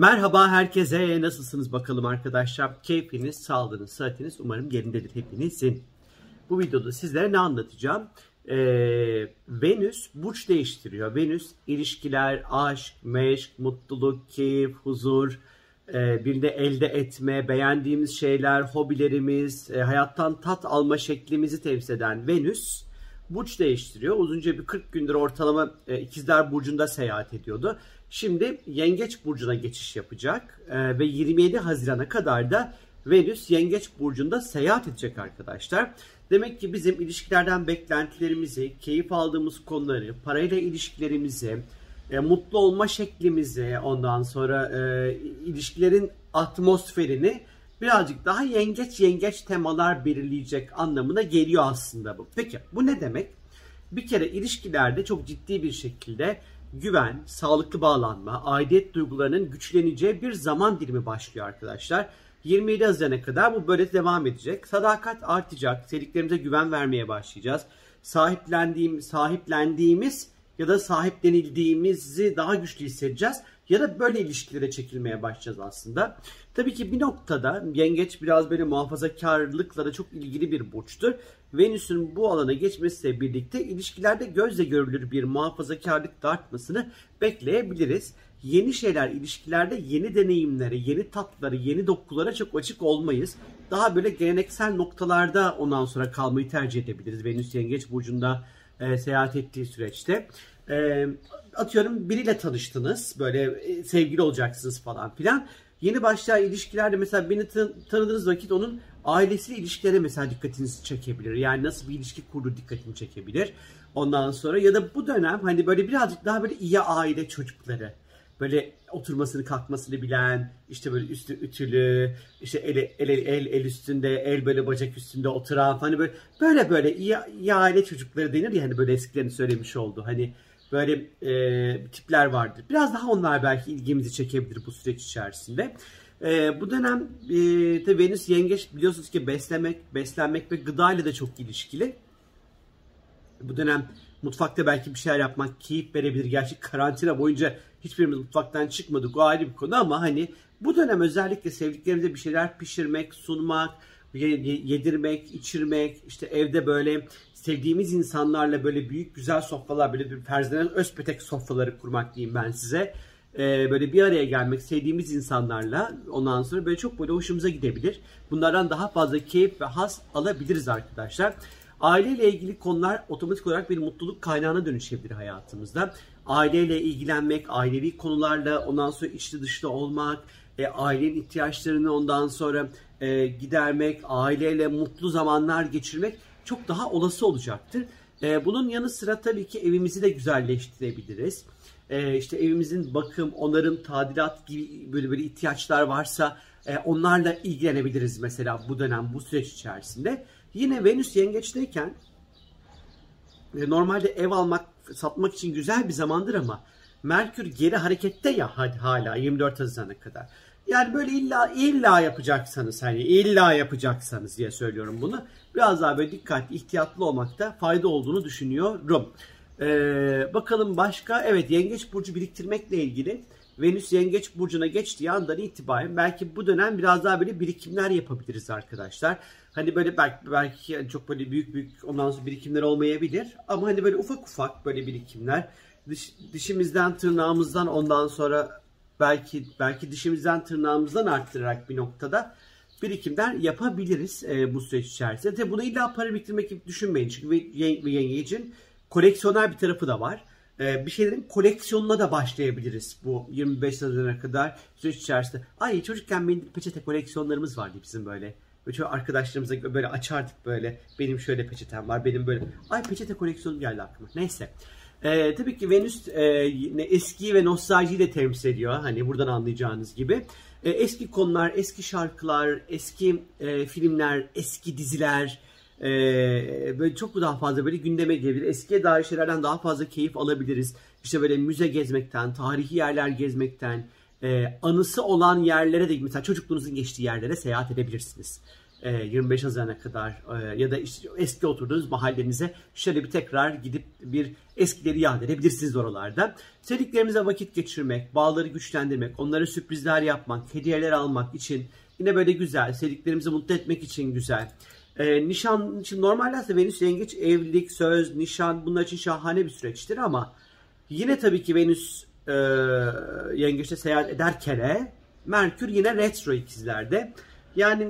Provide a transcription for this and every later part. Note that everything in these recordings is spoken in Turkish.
Merhaba herkese. Nasılsınız bakalım arkadaşlar? Keyfiniz, sağlığınız, sıhhatiniz umarım yerindedir hepinizin. Bu videoda sizlere ne anlatacağım? Ee, Venüs burç değiştiriyor. Venüs ilişkiler, aşk, meşk, mutluluk, keyif, huzur, e, bir de elde etme, beğendiğimiz şeyler, hobilerimiz, e, hayattan tat alma şeklimizi temsil eden Venüs burç değiştiriyor. Uzunca bir 40 gündür ortalama e, ikizler burcunda seyahat ediyordu. Şimdi Yengeç burcuna geçiş yapacak e, ve 27 Haziran'a kadar da Venüs Yengeç burcunda seyahat edecek arkadaşlar. Demek ki bizim ilişkilerden beklentilerimizi, keyif aldığımız konuları, parayla ilişkilerimizi, e, mutlu olma şeklimizi, ondan sonra e, ilişkilerin atmosferini birazcık daha yengeç yengeç temalar belirleyecek anlamına geliyor aslında bu. Peki bu ne demek? Bir kere ilişkilerde çok ciddi bir şekilde güven, sağlıklı bağlanma, aidiyet duygularının güçleneceği bir zaman dilimi başlıyor arkadaşlar. 27 Haziran'a kadar bu böyle devam edecek. Sadakat artacak. Sevdiklerimize güven vermeye başlayacağız. Sahiplendiğim, sahiplendiğimiz ya da sahiplenildiğimizi daha güçlü hissedeceğiz. Ya da böyle ilişkilere çekilmeye başlayacağız aslında. Tabii ki bir noktada yengeç biraz böyle muhafazakarlıkla da çok ilgili bir burçtur. Venüs'ün bu alana geçmesiyle birlikte ilişkilerde gözle görülür bir muhafazakarlık da artmasını bekleyebiliriz. Yeni şeyler ilişkilerde yeni deneyimlere, yeni tatları, yeni dokulara çok açık olmayız. Daha böyle geleneksel noktalarda ondan sonra kalmayı tercih edebiliriz. Venüs Yengeç Burcu'nda e, seyahat ettiği süreçte. E, atıyorum biriyle tanıştınız, böyle e, sevgili olacaksınız falan filan. Yeni başlayan ilişkilerde mesela beni tanıdığınız vakit onun ailesiyle ilişkilere mesela dikkatinizi çekebilir. Yani nasıl bir ilişki kurdu dikkatini çekebilir. Ondan sonra ya da bu dönem hani böyle birazcık daha böyle iyi aile çocukları böyle oturmasını kalkmasını bilen işte böyle üstü ütülü işte el, el, el, el üstünde el böyle bacak üstünde oturan hani böyle böyle böyle iyi, iyi aile çocukları denir ya hani böyle eskilerini söylemiş oldu hani böyle e, tipler vardır. Biraz daha onlar belki ilgimizi çekebilir bu süreç içerisinde. E, bu dönem e, de Venüs yengeç biliyorsunuz ki beslemek, beslenmek ve gıda ile de çok ilişkili. Bu dönem mutfakta belki bir şeyler yapmak keyif verebilir. Gerçi karantina boyunca hiçbirimiz mutfaktan çıkmadık o ayrı bir konu ama hani bu dönem özellikle sevdiklerimize bir şeyler pişirmek, sunmak, yedirmek, içirmek, işte evde böyle sevdiğimiz insanlarla böyle büyük güzel sofralar, böyle bir ferzlenen özpetek sofraları kurmak diyeyim ben size. Ee, böyle bir araya gelmek, sevdiğimiz insanlarla ondan sonra böyle çok böyle hoşumuza gidebilir. Bunlardan daha fazla keyif ve haz alabiliriz arkadaşlar. Aileyle ilgili konular otomatik olarak bir mutluluk kaynağına dönüşebilir hayatımızda. Aileyle ilgilenmek, ailevi konularla ondan sonra içli dışlı olmak, e, ailenin ihtiyaçlarını ondan sonra e, gidermek, aileyle mutlu zamanlar geçirmek çok daha olası olacaktır. E, bunun yanı sıra tabii ki evimizi de güzelleştirebiliriz. E, işte evimizin bakım, onarım, tadilat gibi böyle böyle ihtiyaçlar varsa e, onlarla ilgilenebiliriz mesela bu dönem, bu süreç içerisinde. Yine Venüs yengeçteyken e, normalde ev almak, satmak için güzel bir zamandır ama Merkür geri harekette ya hadi hala 24 Haziran'a kadar. Yani böyle illa illa yapacaksanız hani illa yapacaksanız diye söylüyorum bunu. Biraz daha böyle dikkatli, ihtiyatlı olmakta fayda olduğunu düşünüyorum. Ee, bakalım başka evet yengeç burcu biriktirmekle ilgili Venüs yengeç burcuna geçtiği andan itibaren belki bu dönem biraz daha böyle birikimler yapabiliriz arkadaşlar. Hani böyle belki, belki çok böyle büyük büyük ondan sonra birikimler olmayabilir ama hani böyle ufak ufak böyle birikimler dış, dişimizden tırnağımızdan ondan sonra belki belki dişimizden tırnağımızdan arttırarak bir noktada birikimler yapabiliriz e, bu süreç içerisinde. Tabi bunu illa para biriktirmek gibi düşünmeyin. Çünkü yengecin koleksiyoner bir tarafı da var. E, bir şeylerin koleksiyonuna da başlayabiliriz bu 25 Haziran'a kadar süreç içerisinde. Ay çocukken benim peçete koleksiyonlarımız vardı bizim böyle. Böyle arkadaşlarımıza böyle açardık böyle. Benim şöyle peçetem var, benim böyle. Ay peçete koleksiyonum geldi aklıma. Neyse. Ee, tabii ki Venüs e, eski ve nostaljiyi de temsil ediyor. Hani buradan anlayacağınız gibi. E, eski konular, eski şarkılar, eski e, filmler, eski diziler e, böyle çok daha fazla böyle gündeme gelebilir. Eskiye dair şeylerden daha fazla keyif alabiliriz. İşte böyle müze gezmekten, tarihi yerler gezmekten, e, anısı olan yerlere de mesela çocukluğunuzun geçtiği yerlere seyahat edebilirsiniz. E, 25 Haziran'a kadar e, ya da eski oturduğunuz mahallenize şöyle bir tekrar gidip bir eskileri yad edebilirsiniz oralarda. Sevdiklerimize vakit geçirmek, bağları güçlendirmek, onlara sürprizler yapmak, hediyeler almak için yine böyle güzel, sevdiklerimizi mutlu etmek için güzel. E, nişan için normalde aslında Venüs yengeç evlilik, söz, nişan bunlar için şahane bir süreçtir ama yine tabii ki Venüs e, yengeçte seyahat ederken Merkür yine retro ikizlerde. Yani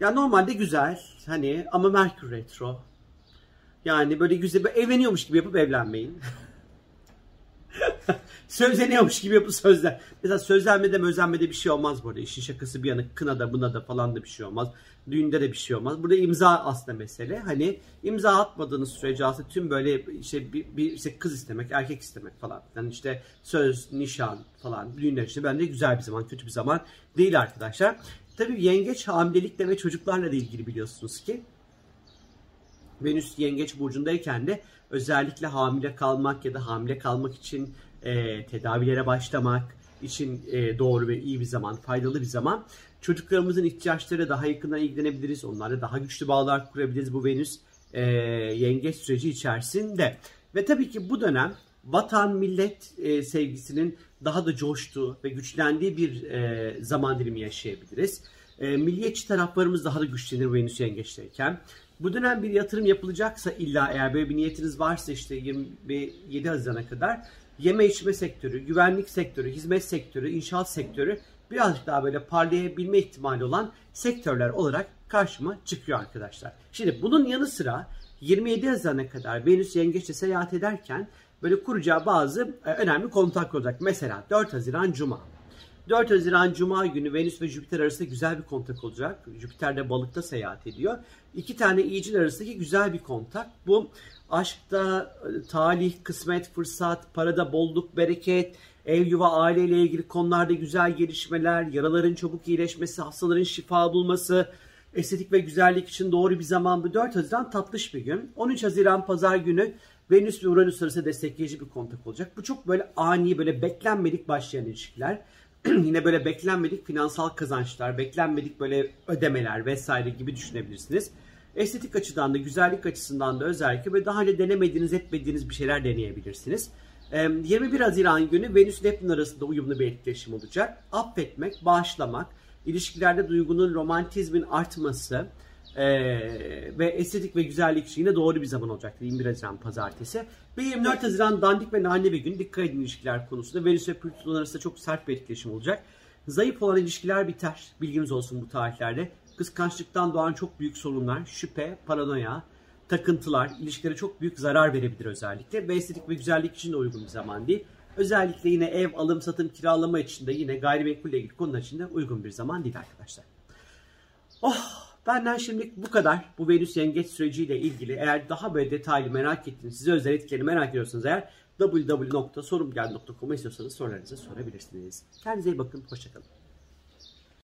ya normalde güzel hani ama Merkür retro. Yani böyle güzel böyle evleniyormuş gibi yapıp evlenmeyin. Sözleniyormuş gibi yapıp sözler. Mesela sözlenmede özlenmede bir şey olmaz burada. İşin şakası bir yana kınada buna da falan da bir şey olmaz. Düğünde de bir şey olmaz. Burada imza aslında mesele. Hani imza atmadığınız sürece aslında tüm böyle işte bir, bir işte kız istemek, erkek istemek falan. Yani işte söz, nişan falan düğünler işte bence güzel bir zaman, kötü bir zaman değil arkadaşlar. Tabii yengeç hamilelikle ve çocuklarla da ilgili biliyorsunuz ki. Venüs yengeç burcundayken de özellikle hamile kalmak ya da hamile kalmak için e, tedavilere başlamak için e, doğru ve iyi bir zaman, faydalı bir zaman. Çocuklarımızın ihtiyaçları daha yakından ilgilenebiliriz. Onlarla daha güçlü bağlar kurabiliriz bu Venüs e, yengeç süreci içerisinde. Ve tabii ki bu dönem vatan millet e, sevgisinin daha da coştuğu ve güçlendiği bir e, zaman dilimi yaşayabiliriz. E, milliyetçi taraflarımız daha da güçlenir Venüs yengeçteyken. Bu dönem bir yatırım yapılacaksa illa eğer böyle bir niyetiniz varsa işte 27 Haziran'a kadar yeme içme sektörü, güvenlik sektörü, hizmet sektörü, inşaat sektörü birazcık daha böyle parlayabilme ihtimali olan sektörler olarak karşıma çıkıyor arkadaşlar. Şimdi bunun yanı sıra 27 Haziran'a kadar Venüs Yengeç'te seyahat ederken böyle kuracağı bazı e, önemli kontak olacak. Mesela 4 Haziran Cuma. 4 Haziran Cuma günü Venüs ve Jüpiter arasında güzel bir kontak olacak. Jüpiter de balıkta seyahat ediyor. İki tane iyicil arasındaki güzel bir kontak. Bu aşkta talih, kısmet, fırsat, parada bolluk, bereket, ev, yuva, aileyle ilgili konularda güzel gelişmeler, yaraların çabuk iyileşmesi, hastaların şifa bulması, estetik ve güzellik için doğru bir zaman bu. 4 Haziran tatlış bir gün. 13 Haziran pazar günü Venüs ve Uranüs arasında destekleyici bir kontak olacak. Bu çok böyle ani, böyle beklenmedik başlayan ilişkiler. Yine böyle beklenmedik finansal kazançlar, beklenmedik böyle ödemeler vesaire gibi düşünebilirsiniz. Estetik açıdan da, güzellik açısından da özellikle ve daha önce denemediğiniz, etmediğiniz bir şeyler deneyebilirsiniz. 21 Haziran günü Venüs Neptün arasında uyumlu bir etkileşim olacak. Affetmek, bağışlamak, ilişkilerde duygunun, romantizmin artması, ee, ve estetik ve güzellik için yine doğru bir zaman olacak 21 Haziran pazartesi. Ve 24 Haziran dandik ve nane bir gün. Dikkat edin ilişkiler konusunda. Venüs ve Plüton arasında çok sert bir etkileşim olacak. Zayıf olan ilişkiler biter. Bilginiz olsun bu tarihlerde. Kıskançlıktan doğan çok büyük sorunlar, şüphe, paranoya, takıntılar, ilişkilere çok büyük zarar verebilir özellikle. Ve estetik ve güzellik için de uygun bir zaman değil. Özellikle yine ev, alım, satım, kiralama için de yine gayrimenkulle ilgili konular için de uygun bir zaman değil arkadaşlar. Oh! Benden şimdilik bu kadar. Bu Venüs yengeç süreciyle ilgili eğer daha böyle detaylı merak ettiğiniz, size özel etkileri merak ediyorsanız eğer www.sorumgel.com'a istiyorsanız sorularınızı sorabilirsiniz. Kendinize iyi bakın. Hoşçakalın.